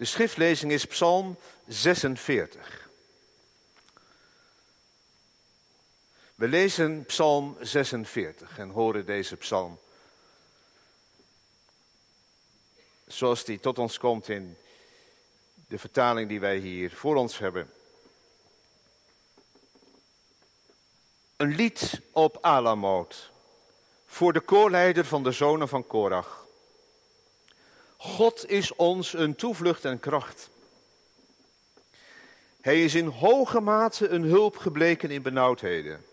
De schriftlezing is Psalm 46. We lezen Psalm 46 en horen deze psalm zoals die tot ons komt in de vertaling die wij hier voor ons hebben. Een lied op Alamoot voor de koorleider van de zonen van Korach. God is ons een toevlucht en kracht. Hij is in hoge mate een hulp gebleken in benauwdheden.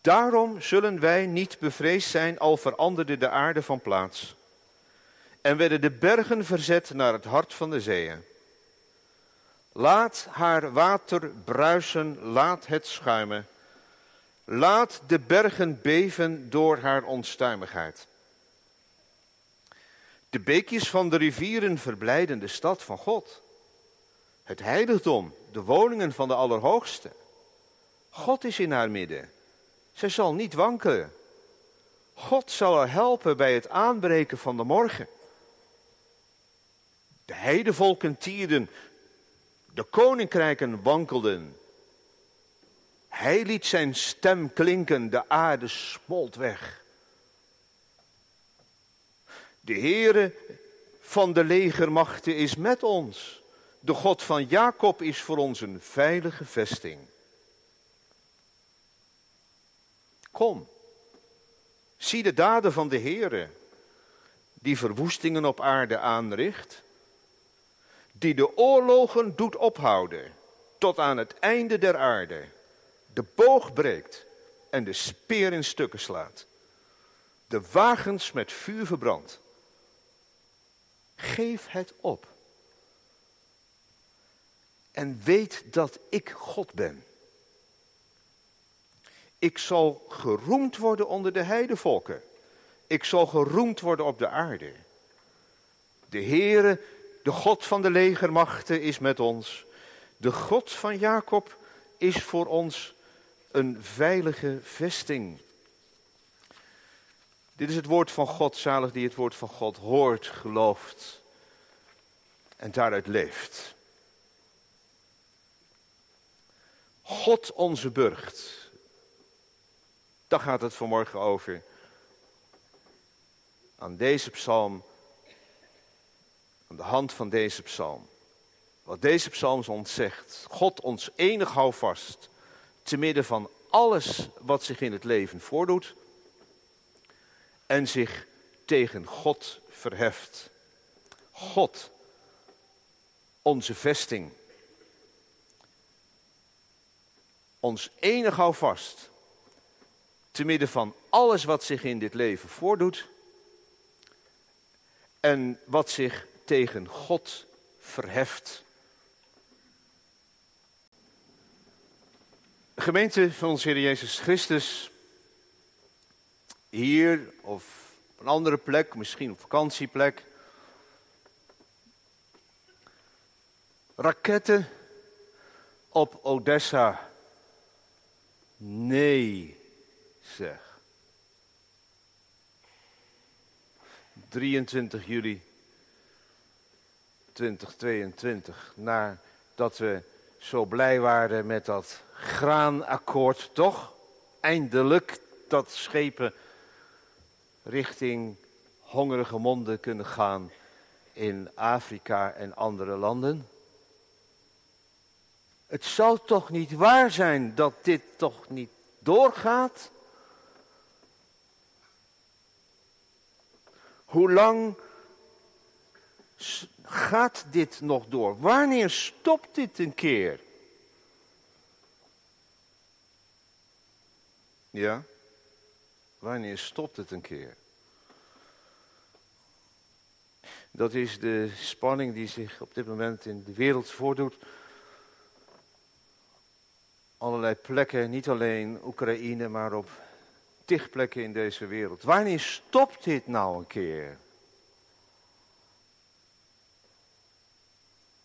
Daarom zullen wij niet bevreesd zijn, al veranderde de aarde van plaats. En werden de bergen verzet naar het hart van de zeeën. Laat haar water bruisen, laat het schuimen. Laat de bergen beven door haar onstuimigheid. De beekjes van de rivieren verblijden de stad van God. Het heiligdom, de woningen van de Allerhoogste. God is in haar midden. Zij zal niet wankelen. God zal haar helpen bij het aanbreken van de morgen. De heidevolken tierden, de koninkrijken wankelden. Hij liet zijn stem klinken, de aarde smolt weg. De Heere van de legermachten is met ons. De God van Jacob is voor ons een veilige vesting. Kom, zie de daden van de Heere, die verwoestingen op aarde aanricht, die de oorlogen doet ophouden tot aan het einde der aarde, de boog breekt en de speer in stukken slaat, de wagens met vuur verbrandt. Geef het op. En weet dat ik God ben. Ik zal geroemd worden onder de heidevolken. Ik zal geroemd worden op de aarde. De Heere, de God van de legermachten, is met ons. De God van Jacob is voor ons een veilige vesting. Dit is het woord van God, zalig die het woord van God hoort, gelooft en daaruit leeft. God onze burcht. Daar gaat het vanmorgen over. Aan deze psalm, aan de hand van deze psalm. Wat deze psalm ons zegt. God ons enig houvast te midden van alles wat zich in het leven voordoet en zich tegen God verheft. God, onze vesting. Ons enig houvast. Te midden van alles wat zich in dit leven voordoet. En wat zich tegen God verheft. Gemeente van onze Heer Jezus Christus hier of op een andere plek, misschien op vakantieplek. Raketten op Odessa. Nee, zeg. 23 juli 2022, nadat we zo blij waren met dat graanakkoord, toch? Eindelijk dat schepen richting hongerige monden kunnen gaan in Afrika en andere landen? Het zou toch niet waar zijn dat dit toch niet doorgaat? Hoe lang gaat dit nog door? Wanneer stopt dit een keer? Ja? Wanneer stopt het een keer? Dat is de spanning die zich op dit moment in de wereld voordoet. Allerlei plekken, niet alleen Oekraïne, maar op tig plekken in deze wereld. Wanneer stopt dit nou een keer?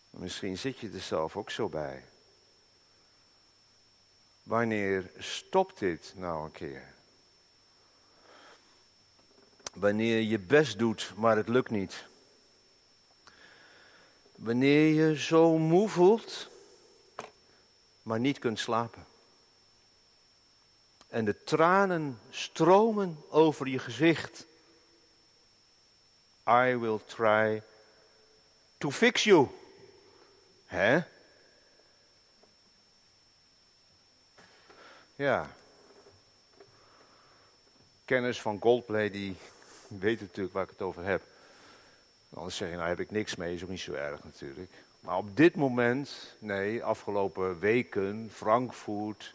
Misschien zit je er zelf ook zo bij. Wanneer stopt dit nou een keer? Wanneer je best doet, maar het lukt niet. Wanneer je zo moe voelt, maar niet kunt slapen. En de tranen stromen over je gezicht. I will try to fix you. Hè? Ja. Kennis van Goldplay, die weet natuurlijk waar ik het over heb. Anders zeg je, nou heb ik niks mee, is ook niet zo erg natuurlijk. Maar op dit moment, nee, afgelopen weken, Frankfurt,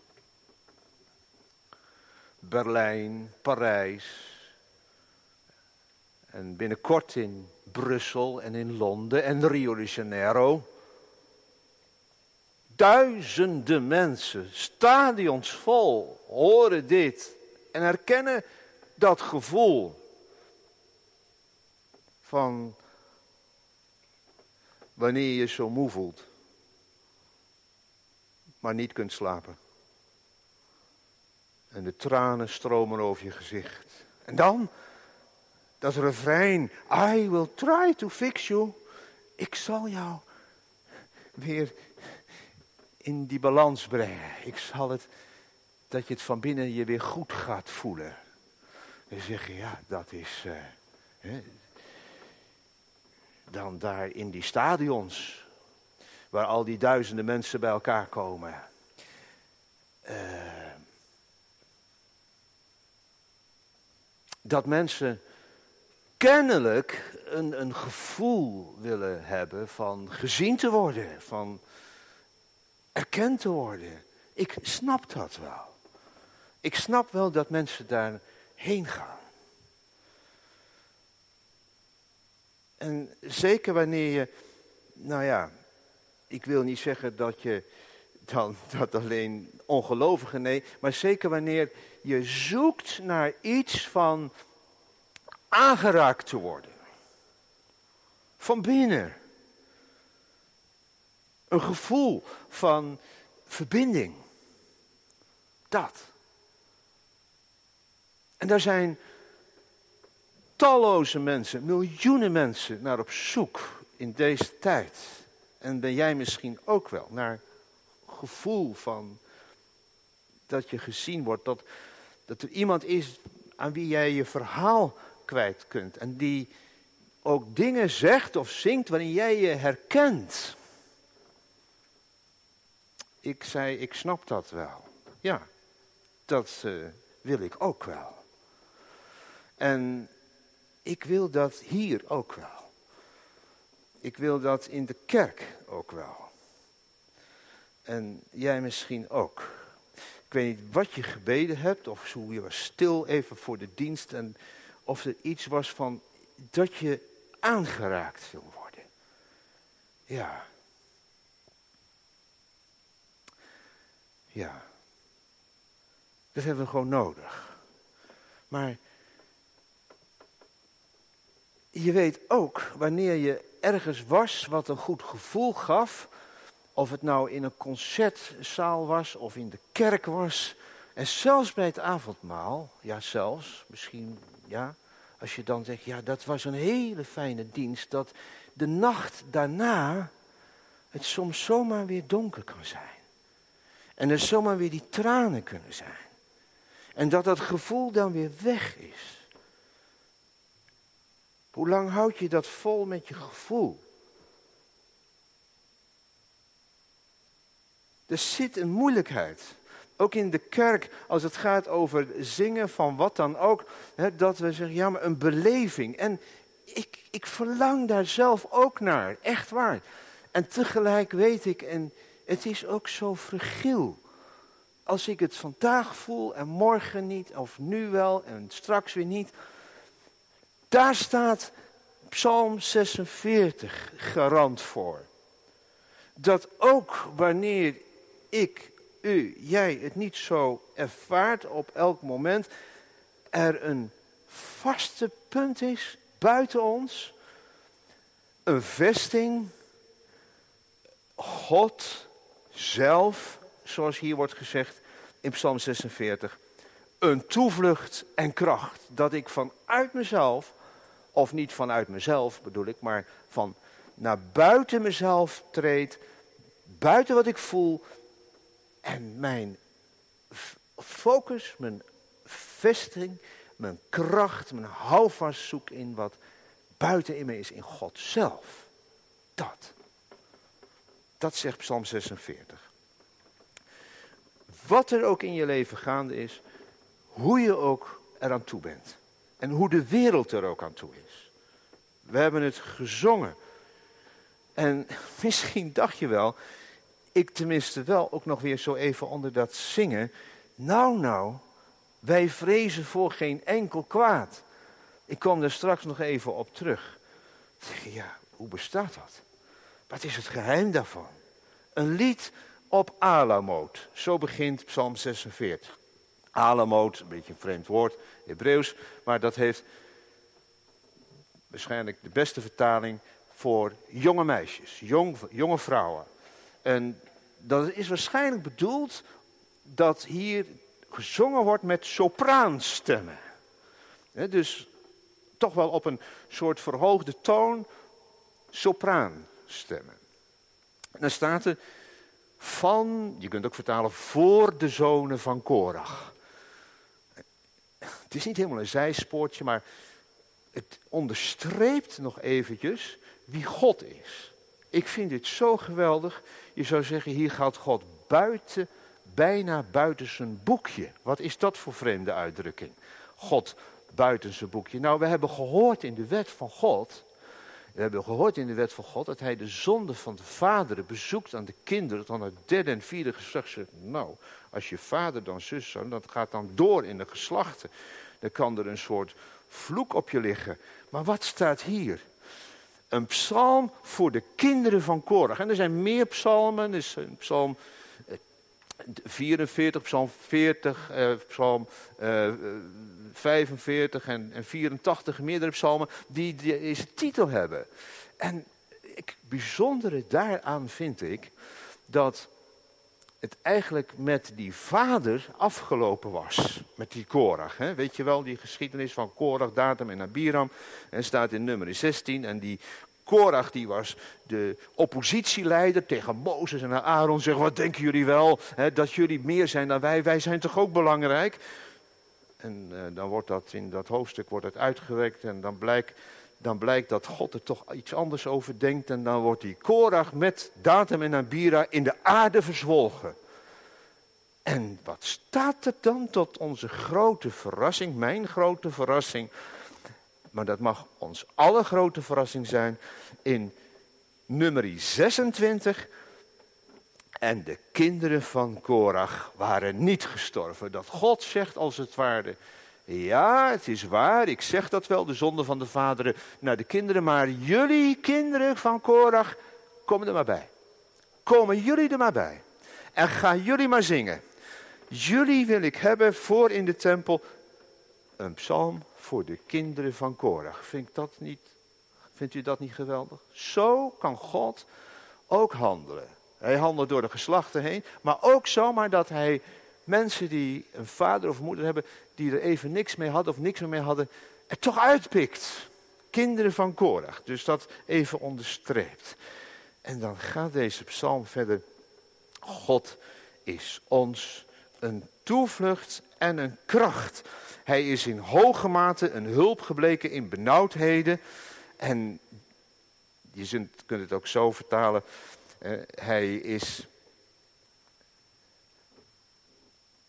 Berlijn, Parijs. En binnenkort in Brussel en in Londen en Rio de Janeiro. Duizenden mensen, stadions vol, horen dit en herkennen dat gevoel van wanneer je zo moe voelt, maar niet kunt slapen. En de tranen stromen over je gezicht. En dan dat refrein, I will try to fix you. Ik zal jou weer in die balans brengen. Ik zal het, dat je het van binnen je weer goed gaat voelen. En zeg je, ja, dat is, uh, hè, dan daar in die stadions, waar al die duizenden mensen bij elkaar komen. Uh, dat mensen kennelijk een, een gevoel willen hebben van gezien te worden, van erkend te worden. Ik snap dat wel. Ik snap wel dat mensen daarheen gaan. En zeker wanneer je, nou ja, ik wil niet zeggen dat je dan dat alleen ongelovigen, nee, maar zeker wanneer je zoekt naar iets van aangeraakt te worden. Van binnen. Een gevoel van verbinding. Dat. En daar zijn talloze mensen, miljoenen mensen naar op zoek in deze tijd. En ben jij misschien ook wel naar gevoel van dat je gezien wordt, dat, dat er iemand is aan wie jij je verhaal kwijt kunt. En die ook dingen zegt of zingt waarin jij je herkent. Ik zei, ik snap dat wel. Ja, dat uh, wil ik ook wel. En ik wil dat hier ook wel. Ik wil dat in de kerk ook wel. En jij misschien ook. Ik weet niet wat je gebeden hebt, of hoe je was stil even voor de dienst en of er iets was van dat je aangeraakt wil worden. Ja. Ja. Dat hebben we gewoon nodig. Maar je weet ook wanneer je ergens was wat een goed gevoel gaf, of het nou in een concertzaal was of in de kerk was, en zelfs bij het avondmaal, ja zelfs, misschien ja, als je dan zegt, ja, dat was een hele fijne dienst, dat de nacht daarna het soms zomaar weer donker kan zijn. En er zomaar weer die tranen kunnen zijn. En dat dat gevoel dan weer weg is. Hoe lang houd je dat vol met je gevoel? Er zit een moeilijkheid. Ook in de kerk, als het gaat over zingen van wat dan ook, hè, dat we zeggen, ja, maar een beleving. En ik, ik verlang daar zelf ook naar, echt waar. En tegelijk weet ik, en het is ook zo fragiel. Als ik het vandaag voel en morgen niet, of nu wel en straks weer niet. Daar staat Psalm 46 garant voor. Dat ook wanneer ik u, jij het niet zo ervaart op elk moment, er een vaste punt is buiten ons, een vesting, God zelf, zoals hier wordt gezegd in Psalm 46, een toevlucht en kracht, dat ik vanuit mezelf, of niet vanuit mezelf bedoel ik, maar van naar buiten mezelf treed, buiten wat ik voel en mijn focus, mijn vesting, mijn kracht, mijn houvast zoek in wat buiten in me is, in God zelf. Dat. Dat zegt Psalm 46. Wat er ook in je leven gaande is, hoe je ook eraan toe bent. En hoe de wereld er ook aan toe is. We hebben het gezongen. En misschien dacht je wel, ik tenminste wel ook nog weer zo even onder dat zingen. Nou, nou, wij vrezen voor geen enkel kwaad. Ik kom daar straks nog even op terug. Ja, hoe bestaat dat? Wat is het geheim daarvan? Een lied op Alamoot. Zo begint Psalm 46. Alamoot, een beetje een vreemd woord, Hebreeuws, maar dat heeft waarschijnlijk de beste vertaling voor jonge meisjes, jong, jonge vrouwen. En dat is waarschijnlijk bedoeld dat hier gezongen wordt met sopraanstemmen. dus toch wel op een soort verhoogde toon sopraanstemmen. En dan staat er van, je kunt ook vertalen, voor de zonen van Korach. Het is niet helemaal een zijspoortje, maar het onderstreept nog eventjes wie God is. Ik vind dit zo geweldig. Je zou zeggen, hier gaat God buiten, bijna buiten zijn boekje. Wat is dat voor vreemde uitdrukking? God buiten zijn boekje. Nou, we hebben gehoord in de wet van God. We hebben gehoord in de wet van God dat hij de zonde van de vaderen bezoekt aan de kinderen. Dan het derde en vierde geslacht nou, als je vader dan zus, dat gaat dan door in de geslachten. Dan kan er een soort vloek op je liggen. Maar wat staat hier? Een psalm voor de kinderen van Korach. En er zijn meer psalmen. Er is een psalm 44, eh, psalm 40, eh, psalm eh, 45 en, en 84, meerdere psalmen, die deze titel hebben. En het bijzondere daaraan vind ik dat het eigenlijk met die vader afgelopen was. Met die Korach. Hè? Weet je wel, die geschiedenis van Korach, Datum en Abiram. En staat in nummer 16. En die Korach die was de oppositieleider tegen Mozes en Aaron. Zegt, wat denken jullie wel? Hè, dat jullie meer zijn dan wij. Wij zijn toch ook belangrijk? En uh, dan wordt dat in dat hoofdstuk wordt uitgewerkt. En dan blijkt, dan blijkt dat God er toch iets anders over denkt. En dan wordt die Korach met Datum en Abira in de aarde verzwolgen. En wat staat er dan tot onze grote verrassing, mijn grote verrassing? Maar dat mag ons alle grote verrassing zijn. In nummer 26. En de kinderen van Korach waren niet gestorven. Dat God zegt als het ware. Ja, het is waar, ik zeg dat wel, de zonde van de vaderen naar de kinderen. Maar jullie kinderen van Korach, komen er maar bij. Komen jullie er maar bij. En gaan jullie maar zingen. Jullie wil ik hebben voor in de tempel een psalm voor de kinderen van Korach. Vindt, dat niet, vindt u dat niet geweldig? Zo kan God ook handelen. Hij handelt door de geslachten heen, maar ook zomaar dat hij mensen die een vader of moeder hebben, die er even niks mee hadden of niks meer mee hadden, er toch uitpikt. Kinderen van Korach. Dus dat even onderstreept. En dan gaat deze psalm verder. God is ons een toevlucht en een kracht. Hij is in hoge mate een hulp gebleken in benauwdheden. En je kunt het ook zo vertalen. Eh, hij is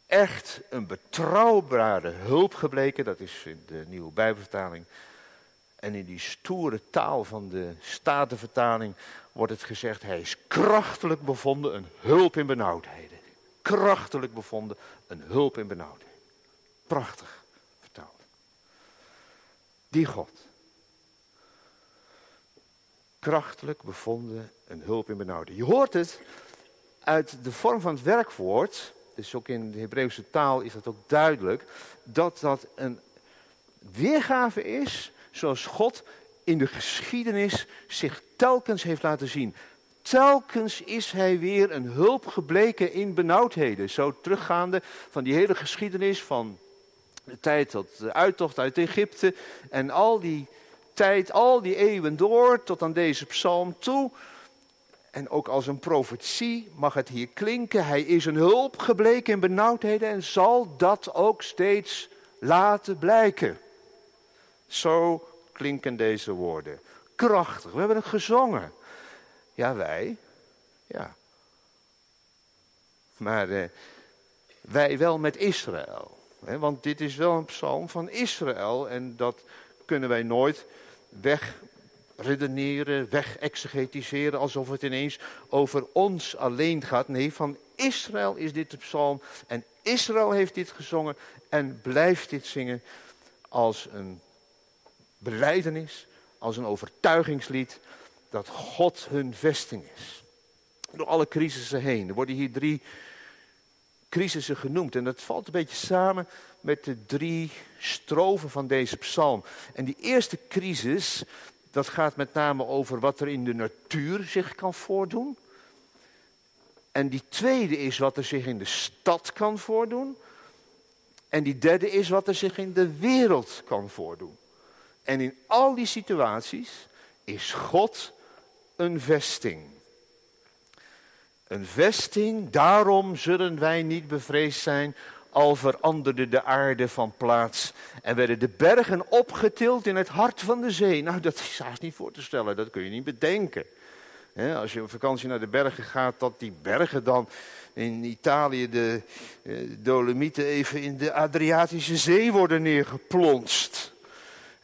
echt een betrouwbare hulp gebleken. Dat is in de nieuwe Bijbelvertaling. En in die stoere taal van de Statenvertaling wordt het gezegd: Hij is krachtelijk bevonden, een hulp in benauwdheden. Krachtelijk bevonden, een hulp in benauwdheden. Prachtig vertaald. Die God. Krachtelijk bevonden, een hulp in benauwdheden. Je hoort het uit de vorm van het werkwoord dus ook in de Hebreeuwse taal is dat ook duidelijk, dat dat een weergave is zoals God in de geschiedenis zich telkens heeft laten zien. Telkens is hij weer een hulp gebleken in benauwdheden. Zo teruggaande van die hele geschiedenis van de tijd tot de uittocht uit Egypte en al die tijd, al die eeuwen door, tot aan deze psalm toe. En ook als een profetie mag het hier klinken. Hij is een hulp gebleken in benauwdheden en zal dat ook steeds laten blijken. Zo klinken deze woorden. Krachtig, we hebben het gezongen. Ja, wij. Ja. Maar eh, wij wel met Israël. Hè, want dit is wel een psalm van Israël. En dat kunnen wij nooit wegredeneren, wegexegetiseren. Alsof het ineens over ons alleen gaat. Nee, van Israël is dit de psalm. En Israël heeft dit gezongen en blijft dit zingen als een beleidenis, als een overtuigingslied dat God hun vesting is. Door alle crisissen heen. Er worden hier drie crisissen genoemd. En dat valt een beetje samen met de drie stroven van deze psalm. En die eerste crisis, dat gaat met name over wat er in de natuur zich kan voordoen. En die tweede is wat er zich in de stad kan voordoen. En die derde is wat er zich in de wereld kan voordoen. En in al die situaties is God een vesting. Een vesting, daarom zullen wij niet bevreesd zijn, al veranderde de aarde van plaats en werden de bergen opgetild in het hart van de zee. Nou, dat is haast niet voor te stellen, dat kun je niet bedenken. als je op vakantie naar de bergen gaat, dat die bergen dan in Italië, de eh, Dolomieten, even in de Adriatische Zee worden neergeplonst.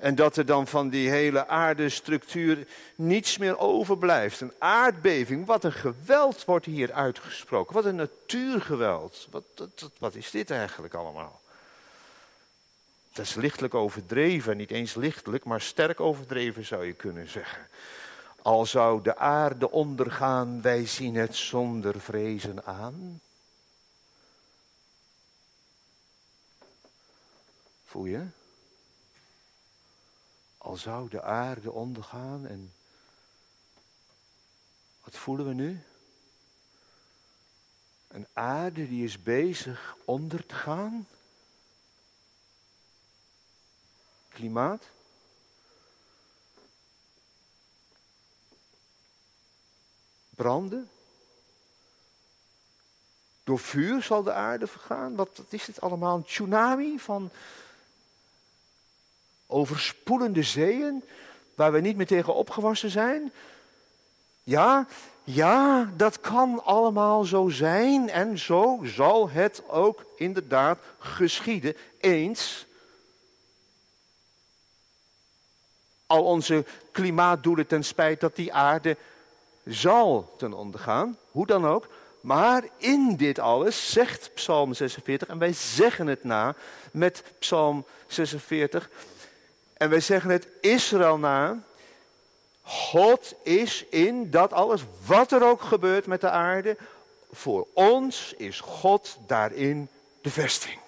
En dat er dan van die hele aardestructuur niets meer overblijft. Een aardbeving, wat een geweld wordt hier uitgesproken. Wat een natuurgeweld. Wat, wat, wat is dit eigenlijk allemaal? Dat is lichtelijk overdreven, niet eens lichtelijk, maar sterk overdreven zou je kunnen zeggen. Al zou de aarde ondergaan, wij zien het zonder vrezen aan. Voel je? Al zou de aarde ondergaan en wat voelen we nu? Een aarde die is bezig onder te gaan. Klimaat. Branden. Door vuur zal de aarde vergaan. Wat, wat is dit allemaal? Een tsunami van overspoelende zeeën waar we niet meer tegen opgewassen zijn? Ja, ja, dat kan allemaal zo zijn en zo zal het ook inderdaad geschieden eens. Al onze klimaatdoelen ten spijt dat die aarde zal ten onder gaan, hoe dan ook. Maar in dit alles zegt Psalm 46, en wij zeggen het na met Psalm 46, en wij zeggen het Israël na. God is in dat alles, wat er ook gebeurt met de aarde, voor ons is God daarin de vesting.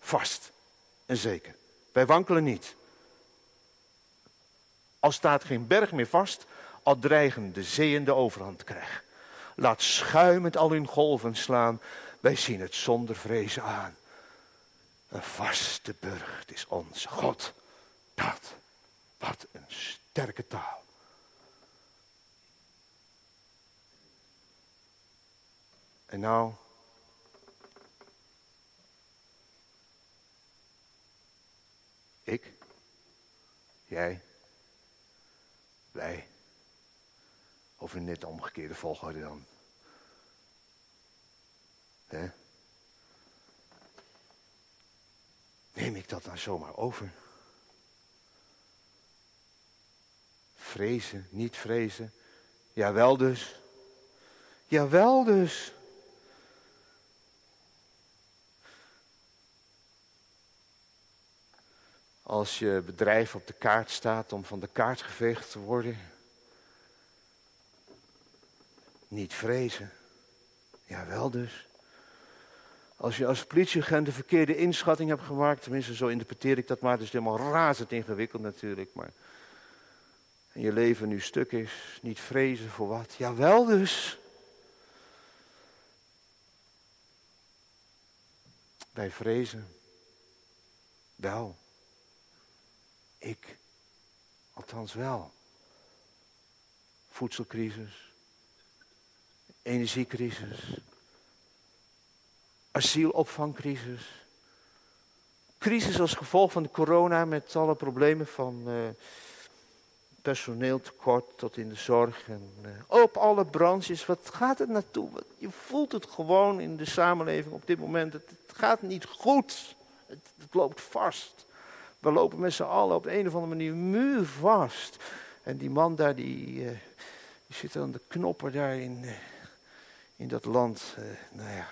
Vast en zeker. Wij wankelen niet. Al staat geen berg meer vast, al dreigen de zeeën de overhand krijgen. Laat schuimend al hun golven slaan, wij zien het zonder vrezen aan. Een vaste burcht is onze God. Dat, wat een sterke taal. En nou, ik, jij, wij, of in net de omgekeerde volgorde dan. Neem ik dat dan zomaar over? Vrezen, niet vrezen. Jawel dus. Jawel dus. Als je bedrijf op de kaart staat om van de kaart geveegd te worden. Niet vrezen. Jawel dus. Als je als politieagent de verkeerde inschatting hebt gemaakt, tenminste zo interpreteer ik dat maar, is helemaal razend ingewikkeld natuurlijk, maar en je leven nu stuk is, niet vrezen voor wat? Jawel dus. Wij vrezen wel. Ik, althans wel. Voedselcrisis, energiecrisis, asielopvangcrisis, crisis als gevolg van de corona met alle problemen van uh, personeeltekort tot in de zorg en uh, op alle branches. Wat gaat het naartoe? Je voelt het gewoon in de samenleving op dit moment. Het, gaat niet goed. Het, het, loopt vast. We lopen met z'n allen op de een of andere manier muur vast. En die man daar, die, uh, die zit aan de knoppen daar in, in dat land. nou ja,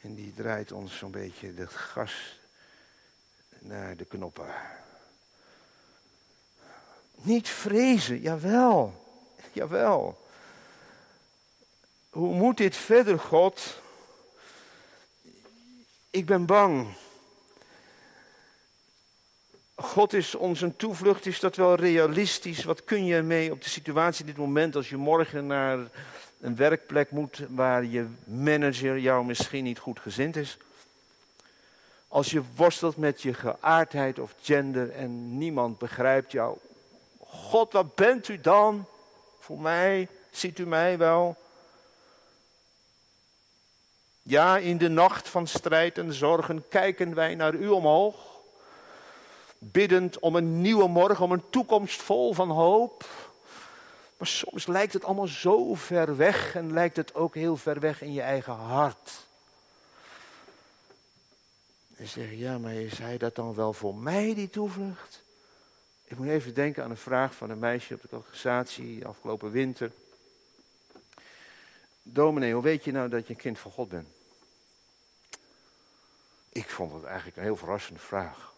en die draait ons zo'n beetje het gas naar de knoppen. Niet vrezen, jawel, jawel. Hoe moet dit verder, God? Ik ben bang. God is ons een toevlucht, is dat wel realistisch? Wat kun je ermee op de situatie dit moment als je morgen naar een werkplek moet waar je manager jou misschien niet goed gezind is? Als je worstelt met je geaardheid of gender en niemand begrijpt jou. God, wat bent u dan voor mij? Ziet u mij wel? Ja, in de nacht van strijd en zorgen kijken wij naar u omhoog. Biddend om een nieuwe morgen, om een toekomst vol van hoop. Maar soms lijkt het allemaal zo ver weg en lijkt het ook heel ver weg in je eigen hart. En zeg ja, maar is hij dat dan wel voor mij, die toevlucht? Ik moet even denken aan een vraag van een meisje op de catechisatie afgelopen winter. Dominee, hoe weet je nou dat je een kind van God bent? Ik vond het eigenlijk een heel verrassende vraag.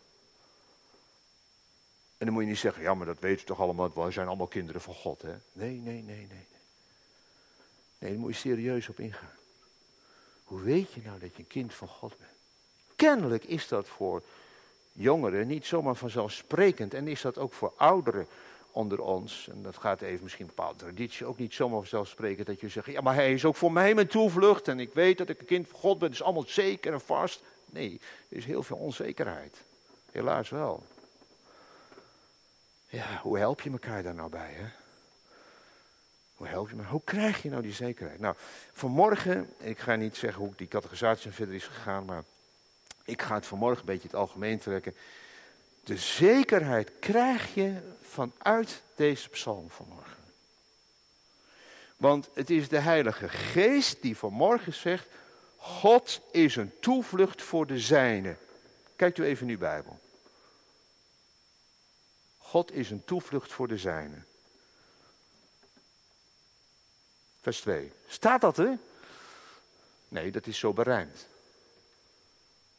En dan moet je niet zeggen, ja, maar dat weten toch allemaal, wij zijn allemaal kinderen van God, hè? Nee, nee, nee, nee. Nee, daar moet je serieus op ingaan. Hoe weet je nou dat je een kind van God bent? Kennelijk is dat voor jongeren niet zomaar vanzelfsprekend. En is dat ook voor ouderen onder ons. En dat gaat even misschien een bepaalde traditie ook niet zomaar vanzelfsprekend. Dat je zegt, ja maar hij is ook voor mij mijn toevlucht. En ik weet dat ik een kind van God ben. Het is allemaal zeker en vast. Nee, er is heel veel onzekerheid. Helaas wel. Ja, hoe help je elkaar daar nou bij, hè? Hoe help je me? Hoe krijg je nou die zekerheid? Nou, vanmorgen, ik ga niet zeggen hoe die categorisatie verder is gegaan, maar ik ga het vanmorgen een beetje het algemeen trekken. De zekerheid krijg je vanuit deze psalm vanmorgen. Want het is de Heilige Geest die vanmorgen zegt: God is een toevlucht voor de zijne. Kijkt u even in uw Bijbel. God is een toevlucht voor de zijne. Vers 2. Staat dat er? Nee, dat is zo berijmd.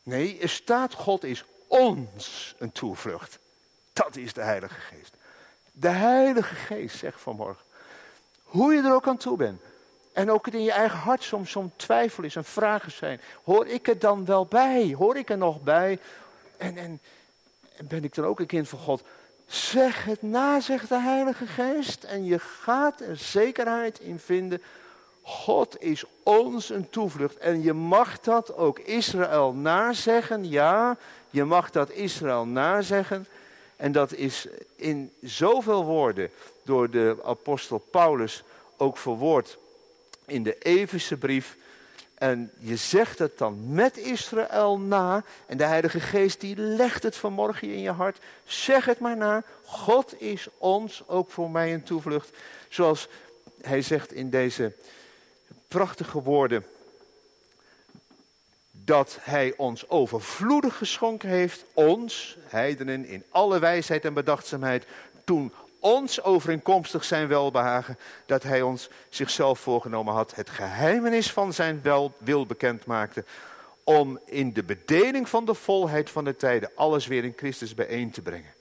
Nee, er staat God is ons een toevlucht. Dat is de Heilige Geest. De Heilige Geest zegt vanmorgen. Hoe je er ook aan toe bent. En ook het in je eigen hart soms zo'n twijfel is en vragen zijn. Hoor ik er dan wel bij? Hoor ik er nog bij? En, en, en ben ik dan ook een kind van God? Zeg het na, zegt de Heilige Geest. En je gaat er zekerheid in vinden God is ons een toevlucht. En je mag dat ook Israël nazeggen. Ja, je mag dat Israël nazeggen. En dat is in zoveel woorden door de apostel Paulus ook verwoord in de Efeze brief. En je zegt het dan met Israël na. En de Heilige Geest die legt het vanmorgen in je hart. Zeg het maar na. God is ons ook voor mij een toevlucht. Zoals hij zegt in deze prachtige woorden. Dat hij ons overvloedig geschonken heeft, ons, heidenen, in alle wijsheid en bedachtzaamheid, toen ons overeenkomstig zijn welbehagen, dat hij ons zichzelf voorgenomen had, het geheimenis van zijn wel, wil bekend maakte, om in de bedeling van de volheid van de tijden alles weer in Christus bijeen te brengen.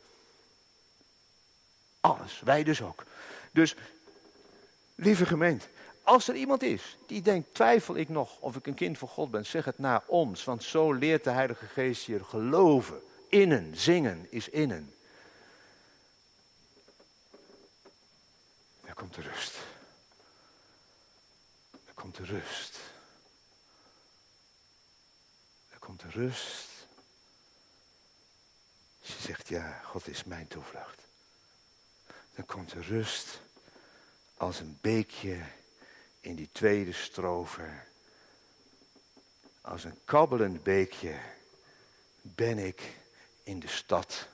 Alles, wij dus ook. Dus, lieve gemeente, als er iemand is die denkt, twijfel ik nog of ik een kind van God ben, zeg het na ons. Want zo leert de Heilige Geest je geloven. Innen, zingen is innen. Daar komt de rust. Daar komt de rust. Daar komt de rust. Als je zegt, ja, God is mijn toevlucht. dan komt de rust als een beekje in die tweede strofe. Als een kabbelend beekje ben ik in de stad,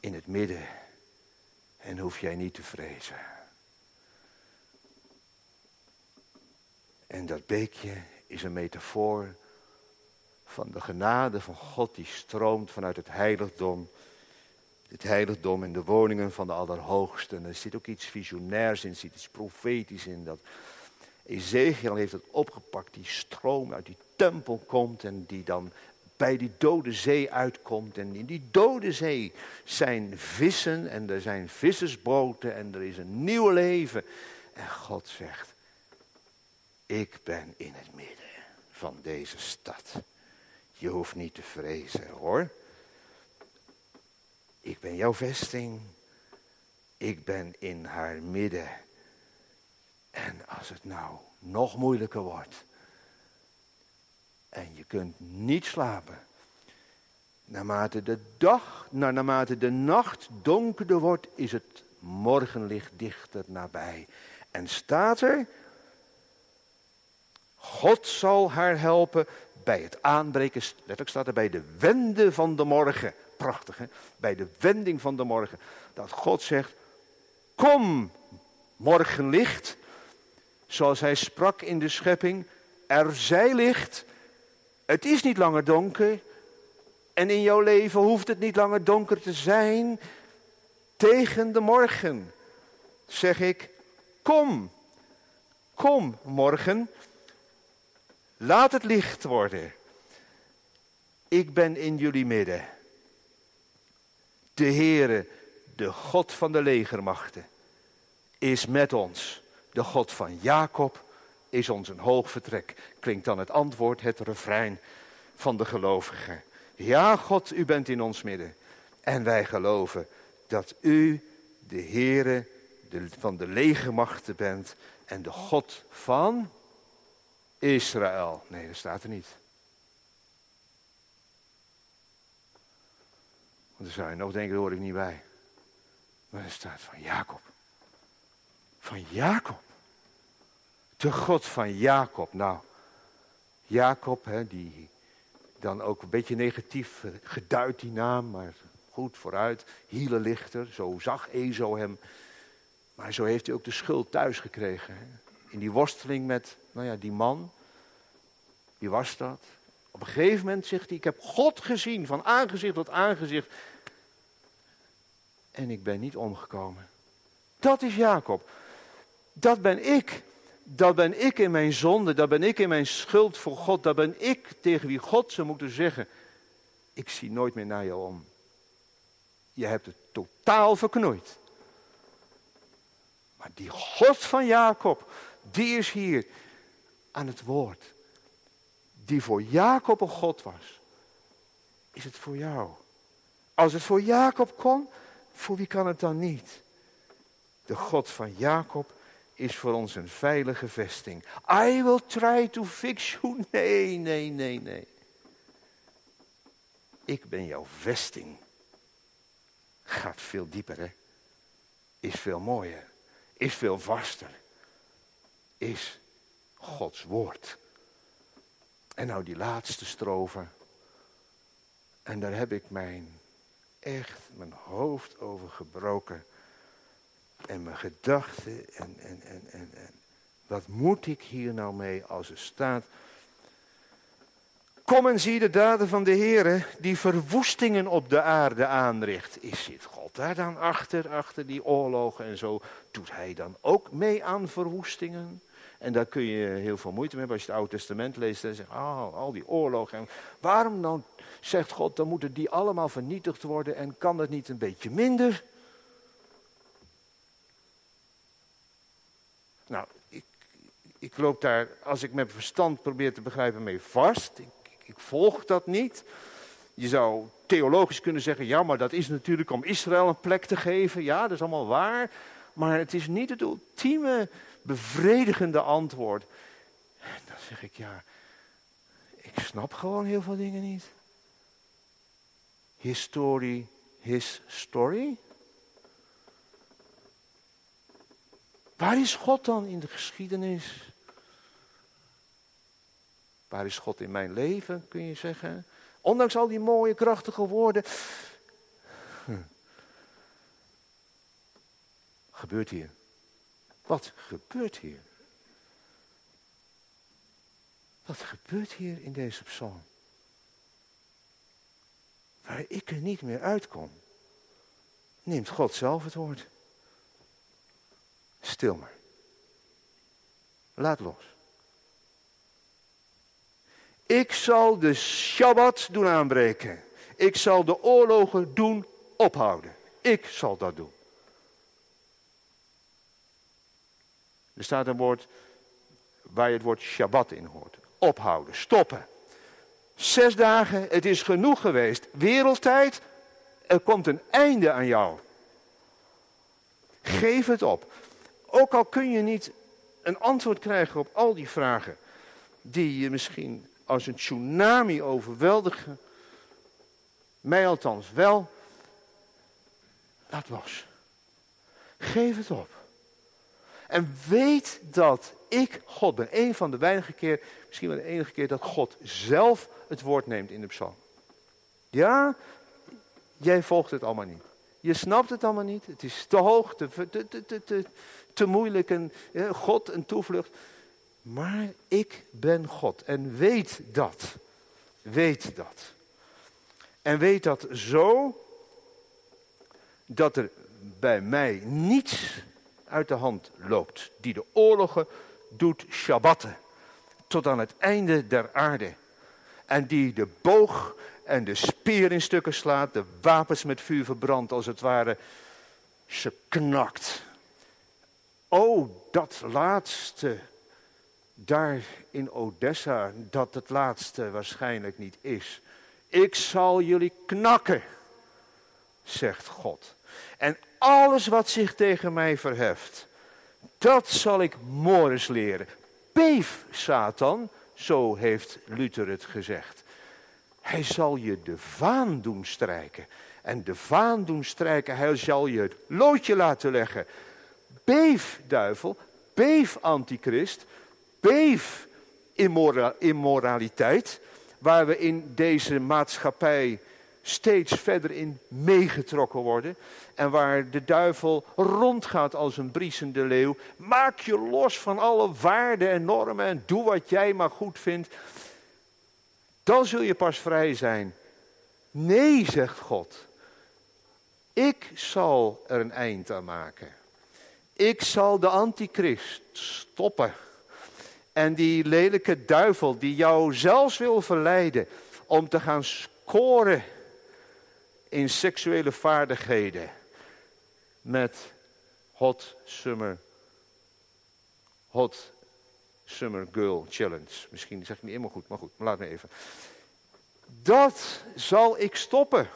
in het midden, en hoef jij niet te vrezen. En dat beekje is een metafoor van de genade van God die stroomt vanuit het heiligdom. Het heiligdom en de woningen van de Allerhoogste. En er zit ook iets visionairs in, er zit iets profetisch in. Dat Ezekiel heeft het opgepakt, die stroom uit die tempel komt en die dan bij die dode zee uitkomt. En in die dode zee zijn vissen en er zijn vissersboten en er is een nieuw leven. En God zegt, ik ben in het midden van deze stad. Je hoeft niet te vrezen hoor. Ik ben jouw vesting. Ik ben in haar midden. En als het nou nog moeilijker wordt. En je kunt niet slapen. Naarmate de dag, naarmate de nacht donkerder wordt, is het morgenlicht dichter nabij. En staat er, God zal haar helpen bij het aanbreken, letterlijk staat er bij de wende van de morgen. Prachtig hè, bij de wending van de morgen. Dat God zegt, kom morgenlicht, zoals hij sprak in de schepping, er zij licht. Het is niet langer donker en in jouw leven hoeft het niet langer donker te zijn. Tegen de morgen zeg ik, kom, kom morgen. Laat het licht worden. Ik ben in jullie midden. De Heere, de God van de legermachten, is met ons. De God van Jacob is ons een hoog vertrek. Klinkt dan het antwoord, het refrein van de gelovigen. Ja, God, u bent in ons midden. En wij geloven dat u de Heere van de legermachten bent en de God van Israël. Nee, dat staat er niet. Want dan zou je nog denken, daar hoor ik niet bij. Maar er staat van Jacob. Van Jacob. De God van Jacob. Nou, Jacob, hè, die dan ook een beetje negatief geduid die naam, maar goed vooruit. Hielenlichter, zo zag Ezo hem. Maar zo heeft hij ook de schuld thuis gekregen. Hè in die worsteling met nou ja, die man. Wie was dat? Op een gegeven moment zegt hij, ik heb God gezien van aangezicht tot aangezicht. En ik ben niet omgekomen. Dat is Jacob. Dat ben ik. Dat ben ik in mijn zonde. Dat ben ik in mijn schuld voor God. Dat ben ik tegen wie God zou moeten zeggen. Ik zie nooit meer naar jou om. Je hebt het totaal verknoeid. Maar die God van Jacob, die is hier aan het woord. Die voor Jacob een God was. Is het voor jou? Als het voor Jacob kon, voor wie kan het dan niet? De God van Jacob is voor ons een veilige vesting. I will try to fix you. Nee, nee, nee, nee. Ik ben jouw vesting. Gaat veel dieper, hè? Is veel mooier. Is veel vaster is Gods woord. En nou die laatste strofe. En daar heb ik mijn, echt mijn hoofd over gebroken. En mijn gedachten. En, en, en, en, en wat moet ik hier nou mee als er staat. Kom en zie de daden van de Heer die verwoestingen op de aarde aanricht. Is zit God daar dan achter, achter die oorlogen en zo? Doet hij dan ook mee aan verwoestingen? En daar kun je heel veel moeite mee hebben als je het Oude Testament leest. En zegt, oh, al die oorlogen. En waarom dan, zegt God, dan moeten die allemaal vernietigd worden en kan het niet een beetje minder? Nou, ik, ik loop daar, als ik met verstand probeer te begrijpen, mee vast. Ik, ik volg dat niet. Je zou theologisch kunnen zeggen, ja, maar dat is natuurlijk om Israël een plek te geven. Ja, dat is allemaal waar. Maar het is niet het ultieme bevredigende antwoord. En dan zeg ik, ja, ik snap gewoon heel veel dingen niet. His story, his story. Waar is God dan in de geschiedenis? Waar is God in mijn leven, kun je zeggen? Ondanks al die mooie, krachtige woorden. Hm. Gebeurt hier? Wat gebeurt hier? Wat gebeurt hier in deze psalm? Waar ik er niet meer uitkom, neemt God zelf het woord. Stil maar. Laat los. Ik zal de Shabbat doen aanbreken. Ik zal de oorlogen doen ophouden. Ik zal dat doen. Er staat een woord waar je het woord Shabbat in hoort. Ophouden, stoppen. Zes dagen, het is genoeg geweest. Wereldtijd, er komt een einde aan jou. Geef het op. Ook al kun je niet een antwoord krijgen op al die vragen die je misschien als een tsunami overweldigen. Mij althans wel. Laat los. Geef het op. En weet dat ik God ben. Een van de weinige keer, misschien wel de enige keer, dat God zelf het woord neemt in de psalm. Ja, jij volgt het allemaal niet. Je snapt het allemaal niet. Het is te hoog, te, te, te, te, te moeilijk. En, God een toevlucht. Maar ik ben God. En weet dat. Weet dat. En weet dat zo dat er bij mij niets uit de hand loopt. Die de oorlogen doet shabbatten. Tot aan het einde der aarde. En die de boog en de speer in stukken slaat. De wapens met vuur verbrandt als het ware. Ze knakt. Oh, dat laatste daar in Odessa, dat het laatste waarschijnlijk niet is. Ik zal jullie knakken, zegt God. En alles wat zich tegen mij verheft, dat zal ik morgens leren. Beef, Satan, zo heeft Luther het gezegd. Hij zal je de vaan doen strijken. En de vaan doen strijken, hij zal je het loodje laten leggen. Beef, duivel, beef, antichrist, beef immoraliteit, waar we in deze maatschappij steeds verder in meegetrokken worden. En waar de duivel rondgaat als een briesende leeuw. Maak je los van alle waarden en normen en doe wat jij maar goed vindt. Dan zul je pas vrij zijn. Nee, zegt God. Ik zal er een eind aan maken. Ik zal de antichrist stoppen. En die lelijke duivel die jou zelfs wil verleiden om te gaan scoren in seksuele vaardigheden met Hot Summer, Hot Summer Girl Challenge. Misschien zeg ik niet helemaal goed, maar goed, maar laat me even. Dat zal ik stoppen.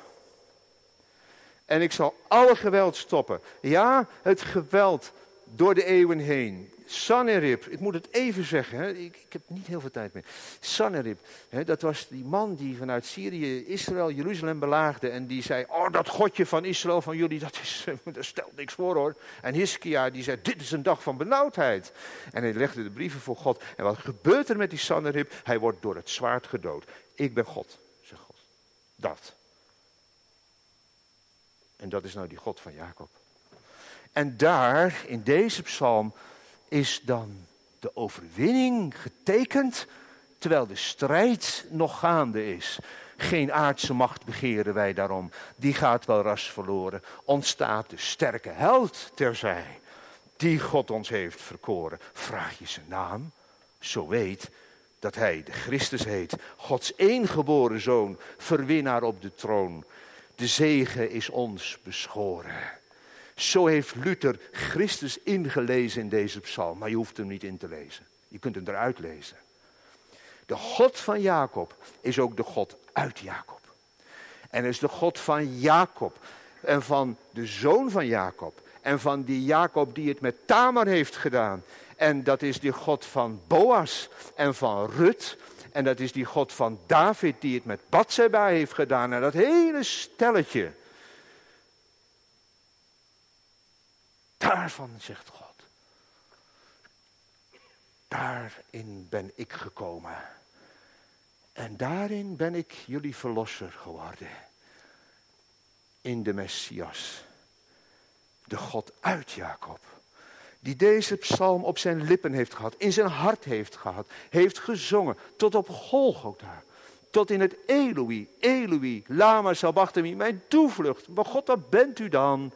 En ik zal alle geweld stoppen. Ja, het geweld door de eeuwen heen. Sanherib, ik moet het even zeggen, hè, ik, ik, heb niet heel veel tijd meer. Sanherib, hè, dat was die man die vanuit Syrië Israël, Jeruzalem belaagde. En die zei, oh dat godje van Israël van jullie, dat, is, dat stelt niks voor hoor. En Hiskia die zei, dit is een dag van benauwdheid. En hij legde de brieven voor God. En wat gebeurt er met die Sanherib? Hij wordt door het zwaard gedood. Ik ben God, zegt God. Dat. En dat is nou die God van Jacob. En daar, in deze psalm, is dan de overwinning getekend, terwijl de strijd nog gaande is. Geen aardse macht begeren wij daarom, die gaat wel ras verloren. Ontstaat de sterke held terzij, die God ons heeft verkoren. Vraag je zijn naam, zo weet dat hij de Christus heet, Gods eengeboren zoon, verwinnaar op de troon. De zegen is ons beschoren. Zo heeft Luther Christus ingelezen in deze psalm, maar je hoeft hem niet in te lezen. Je kunt hem eruit lezen. De God van Jacob is ook de God uit Jacob. En is de God van Jacob en van de zoon van Jacob. En van die Jacob die het met Tamar heeft gedaan. En dat is die God van Boas en van Rut. En dat is die God van David die het met Bathseba heeft gedaan. En dat hele stelletje Daarvan zegt God. Daarin ben ik gekomen. En daarin ben ik jullie verlosser geworden. In de Messias. De God uit Jacob. Die deze psalm op zijn lippen heeft gehad. In zijn hart heeft gehad. Heeft gezongen. Tot op Golgotha. Tot in het Eloi. Eloi. Lama sabachthani. Mijn toevlucht. Maar God, waar bent u dan?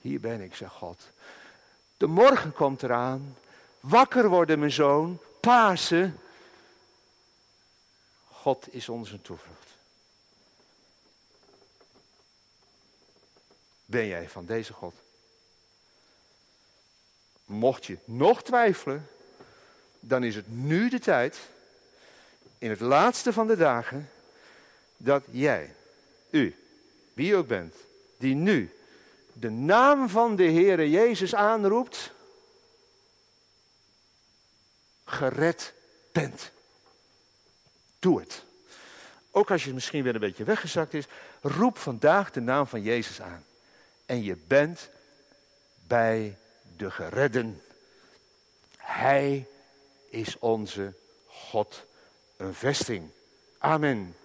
Hier ben ik, zegt God. De morgen komt eraan. Wakker worden, mijn zoon. Pasen. God is onze toevlucht. Ben jij van deze God? Mocht je nog twijfelen, dan is het nu de tijd, in het laatste van de dagen, dat jij, u, wie je ook bent, die nu de naam van de Heere Jezus aanroept, gered bent. Doe het. Ook als je misschien weer een beetje weggezakt is, roep vandaag de naam van Jezus aan. En je bent bij de geredden. Hij is onze God een vesting. Amen.